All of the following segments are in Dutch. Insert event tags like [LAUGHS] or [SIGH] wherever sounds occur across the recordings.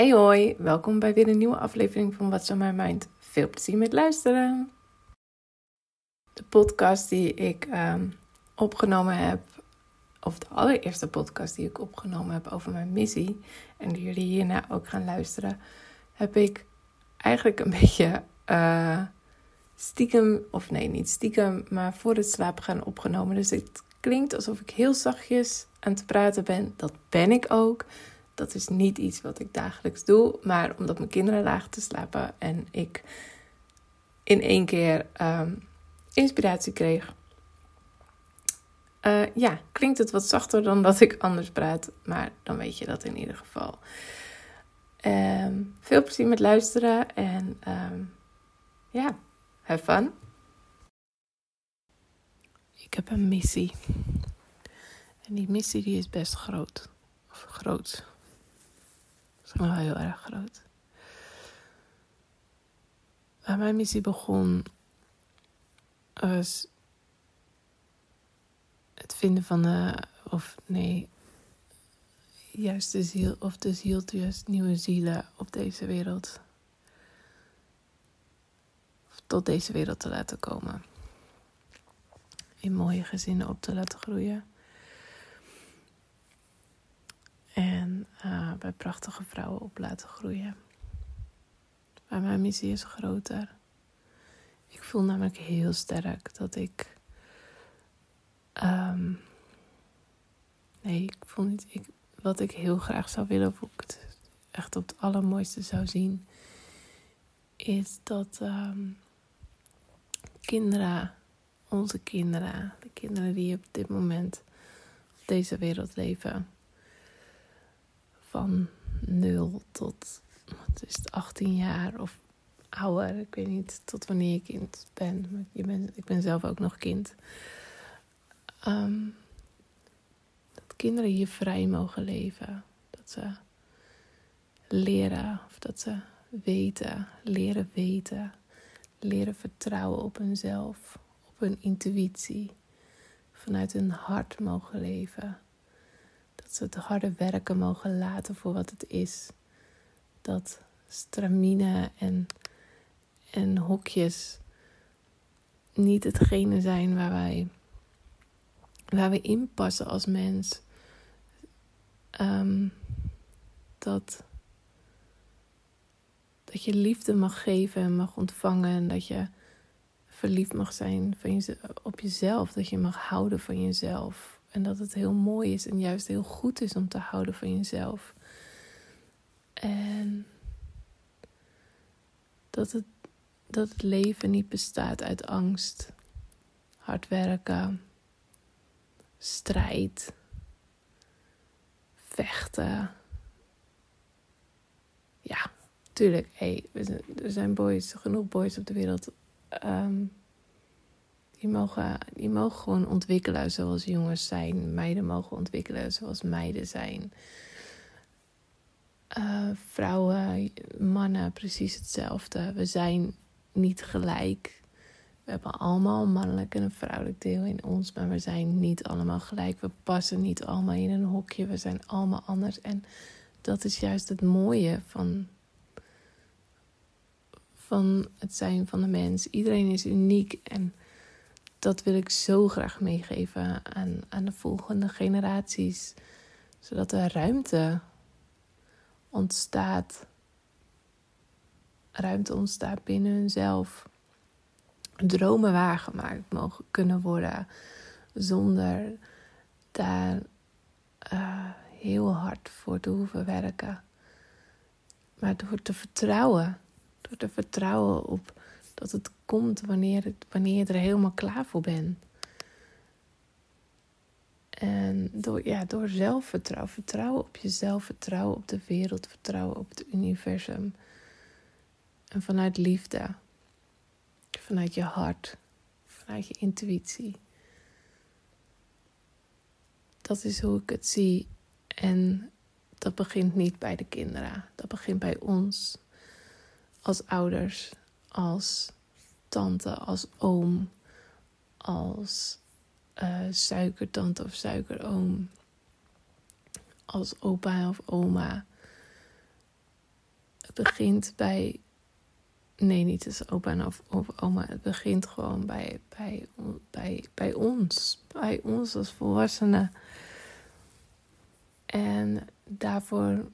Hey hoi, welkom bij weer een nieuwe aflevering van What's on My Mind. Veel plezier met luisteren. De podcast die ik ehm, opgenomen heb, of de allereerste podcast die ik opgenomen heb over mijn missie, en die jullie hierna ook gaan luisteren, heb ik eigenlijk een [LAUGHS] beetje uh, stiekem, of nee, niet stiekem, maar voor het slapen gaan opgenomen. Dus het klinkt alsof ik heel zachtjes aan het praten ben. Dat ben ik ook. Dat is niet iets wat ik dagelijks doe, maar omdat mijn kinderen lagen te slapen en ik in één keer um, inspiratie kreeg. Uh, ja, klinkt het wat zachter dan dat ik anders praat, maar dan weet je dat in ieder geval. Um, veel plezier met luisteren en um, ja, have fun. Ik heb een missie. En die missie die is best groot. Of groot is wel heel erg groot. Waar mijn missie begon was het vinden van de, of nee, juist de ziel, of de ziel, juist nieuwe zielen op deze wereld. Of tot deze wereld te laten komen. In mooie gezinnen op te laten groeien. En uh, bij prachtige vrouwen op laten groeien. Maar mijn missie is groter. Ik voel namelijk heel sterk dat ik. Um, nee, ik voel niet. Ik, wat ik heel graag zou willen, of ik het echt op het allermooiste zou zien, is dat um, kinderen, onze kinderen, de kinderen die op dit moment op deze wereld leven, van 0 tot wat is het, 18 jaar of ouder. Ik weet niet tot wanneer je kind bent. Maar je bent ik ben zelf ook nog kind. Um, dat kinderen hier vrij mogen leven. Dat ze leren of dat ze weten, leren weten. Leren vertrouwen op hunzelf, op hun intuïtie. Vanuit hun hart mogen leven dat ze het harde werken mogen laten voor wat het is. Dat stramine en, en hokjes niet hetgene zijn waar wij, waar we in passen als mens. Um, dat, dat je liefde mag geven en mag ontvangen. En dat je verliefd mag zijn van op jezelf. Dat je mag houden van jezelf. En dat het heel mooi is en juist heel goed is om te houden van jezelf. En dat het, dat het leven niet bestaat uit angst, hard werken, strijd, vechten. Ja, tuurlijk. Hey, er zijn boys, genoeg boys op de wereld. Um, die mogen, die mogen gewoon ontwikkelen zoals jongens zijn. Meiden mogen ontwikkelen zoals meiden zijn. Uh, vrouwen, mannen, precies hetzelfde. We zijn niet gelijk. We hebben allemaal een mannelijk en een vrouwelijk deel in ons, maar we zijn niet allemaal gelijk. We passen niet allemaal in een hokje. We zijn allemaal anders. En dat is juist het mooie van, van het zijn van de mens. Iedereen is uniek en dat wil ik zo graag meegeven aan, aan de volgende generaties. Zodat er ruimte ontstaat. Ruimte ontstaat binnen hunzelf. Dromen waargemaakt mogen kunnen worden. Zonder daar uh, heel hard voor te hoeven werken. Maar door te vertrouwen. Door te vertrouwen op dat het komt wanneer, het, wanneer je er helemaal klaar voor bent. En door, ja, door zelfvertrouwen, vertrouwen op jezelf, vertrouwen op de wereld, vertrouwen op het universum. En vanuit liefde, vanuit je hart, vanuit je intuïtie. Dat is hoe ik het zie. En dat begint niet bij de kinderen, dat begint bij ons als ouders als tante, als oom, als uh, suikertante of suikeroom, als opa of oma. het begint bij. Nee, niet als opa en of, of oma. Het begint gewoon bij, bij, bij, bij ons. Bij ons als volwassenen. En daarvoor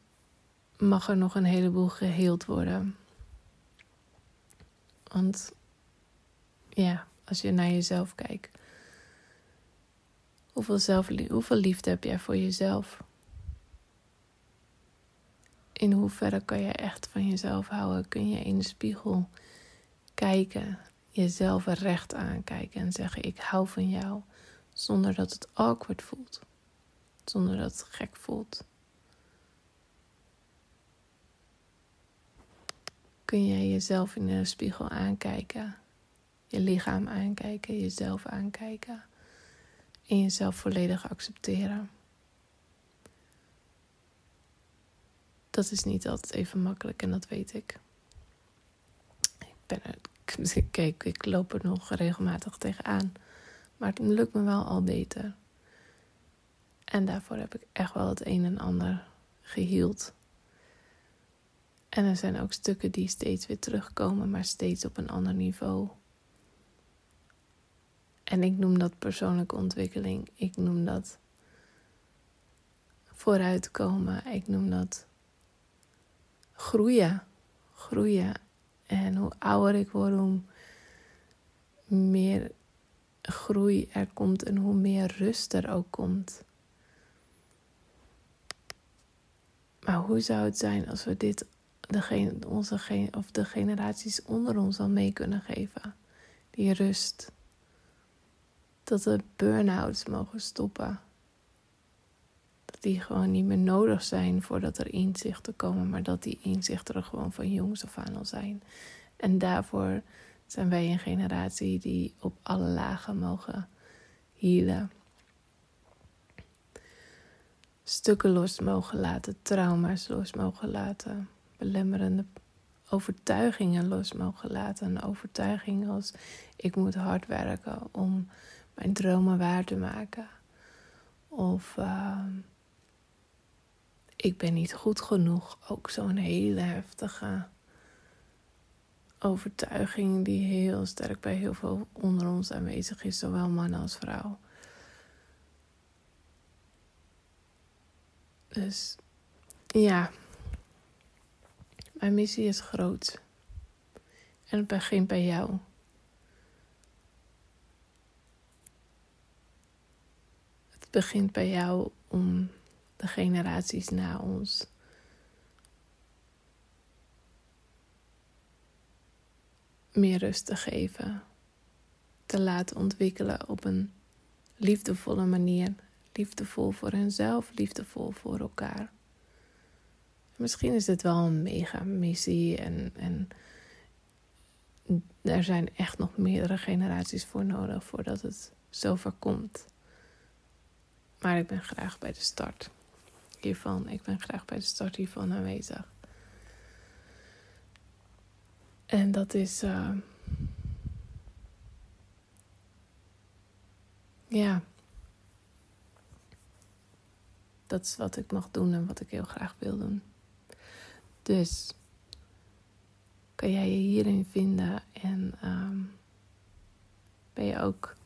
mag er nog een heleboel geheeld worden. Want ja, als je naar jezelf kijkt. Hoeveel, zelf, hoeveel liefde heb jij voor jezelf? In hoeverre kan je echt van jezelf houden? Kun je in de spiegel kijken, jezelf recht aankijken en zeggen: Ik hou van jou, zonder dat het awkward voelt, zonder dat het gek voelt. Kun je jezelf in de spiegel aankijken, je lichaam aankijken, jezelf aankijken en jezelf volledig accepteren? dat is niet altijd even makkelijk en dat weet ik. Ik ben [LAUGHS] kijk, ik loop er nog regelmatig tegenaan. Maar het lukt me wel al beter. En daarvoor heb ik echt wel het een en ander geheeld. En er zijn ook stukken die steeds weer terugkomen, maar steeds op een ander niveau. En ik noem dat persoonlijke ontwikkeling. Ik noem dat vooruitkomen. Ik noem dat groeien. Groeien. En hoe ouder ik word, hoe meer groei er komt en hoe meer rust er ook komt. Maar hoe zou het zijn als we dit degene, onze, of de generaties onder ons al mee kunnen geven? Die rust. Dat we burn-outs mogen stoppen die gewoon niet meer nodig zijn voordat er inzichten komen, maar dat die inzichten er gewoon van jongs af aan al zijn. En daarvoor zijn wij een generatie die op alle lagen mogen healen. Stukken los mogen laten, trauma's los mogen laten, belemmerende overtuigingen los mogen laten. Een overtuiging als ik moet hard werken om mijn dromen waar te maken. Of uh, ik ben niet goed genoeg. Ook zo'n hele heftige overtuiging die heel sterk bij heel veel onder ons aanwezig is, zowel man als vrouw. Dus ja, mijn missie is groot. En het begint bij jou. Begint bij jou om de generaties na ons. Meer rust te geven, te laten ontwikkelen op een liefdevolle manier. Liefdevol voor henzelf, liefdevol voor elkaar. Misschien is het wel een mega missie en, en er zijn echt nog meerdere generaties voor nodig voordat het zover komt. Maar ik ben graag bij de start hiervan. Ik ben graag bij de start hiervan aanwezig. En dat is. Uh, ja. Dat is wat ik mag doen en wat ik heel graag wil doen. Dus kan jij je hierin vinden en um, ben je ook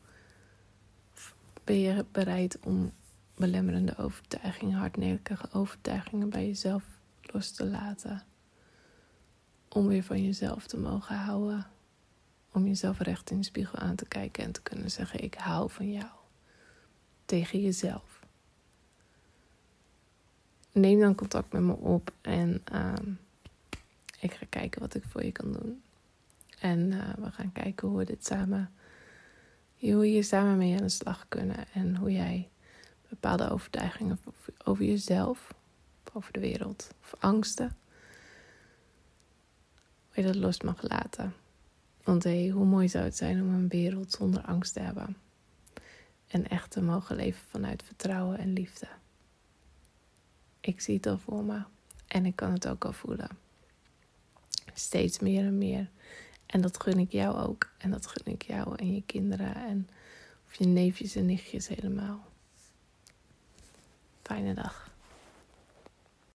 ben je bereid om belemmerende overtuigingen, hardnekkige overtuigingen bij jezelf los te laten. Om weer van jezelf te mogen houden. Om jezelf recht in de spiegel aan te kijken en te kunnen zeggen: Ik hou van jou. Tegen jezelf. Neem dan contact met me op en uh, ik ga kijken wat ik voor je kan doen. En uh, we gaan kijken hoe we dit samen, hoe we hier samen mee aan de slag kunnen en hoe jij bepaalde overtuigingen over jezelf, over de wereld, of angsten, hoe je dat los mag laten. Want hé, hoe mooi zou het zijn om een wereld zonder angst te hebben. En echt te mogen leven vanuit vertrouwen en liefde. Ik zie het al voor me en ik kan het ook al voelen. Steeds meer en meer. En dat gun ik jou ook. En dat gun ik jou en je kinderen en of je neefjes en nichtjes helemaal. Fijne dag.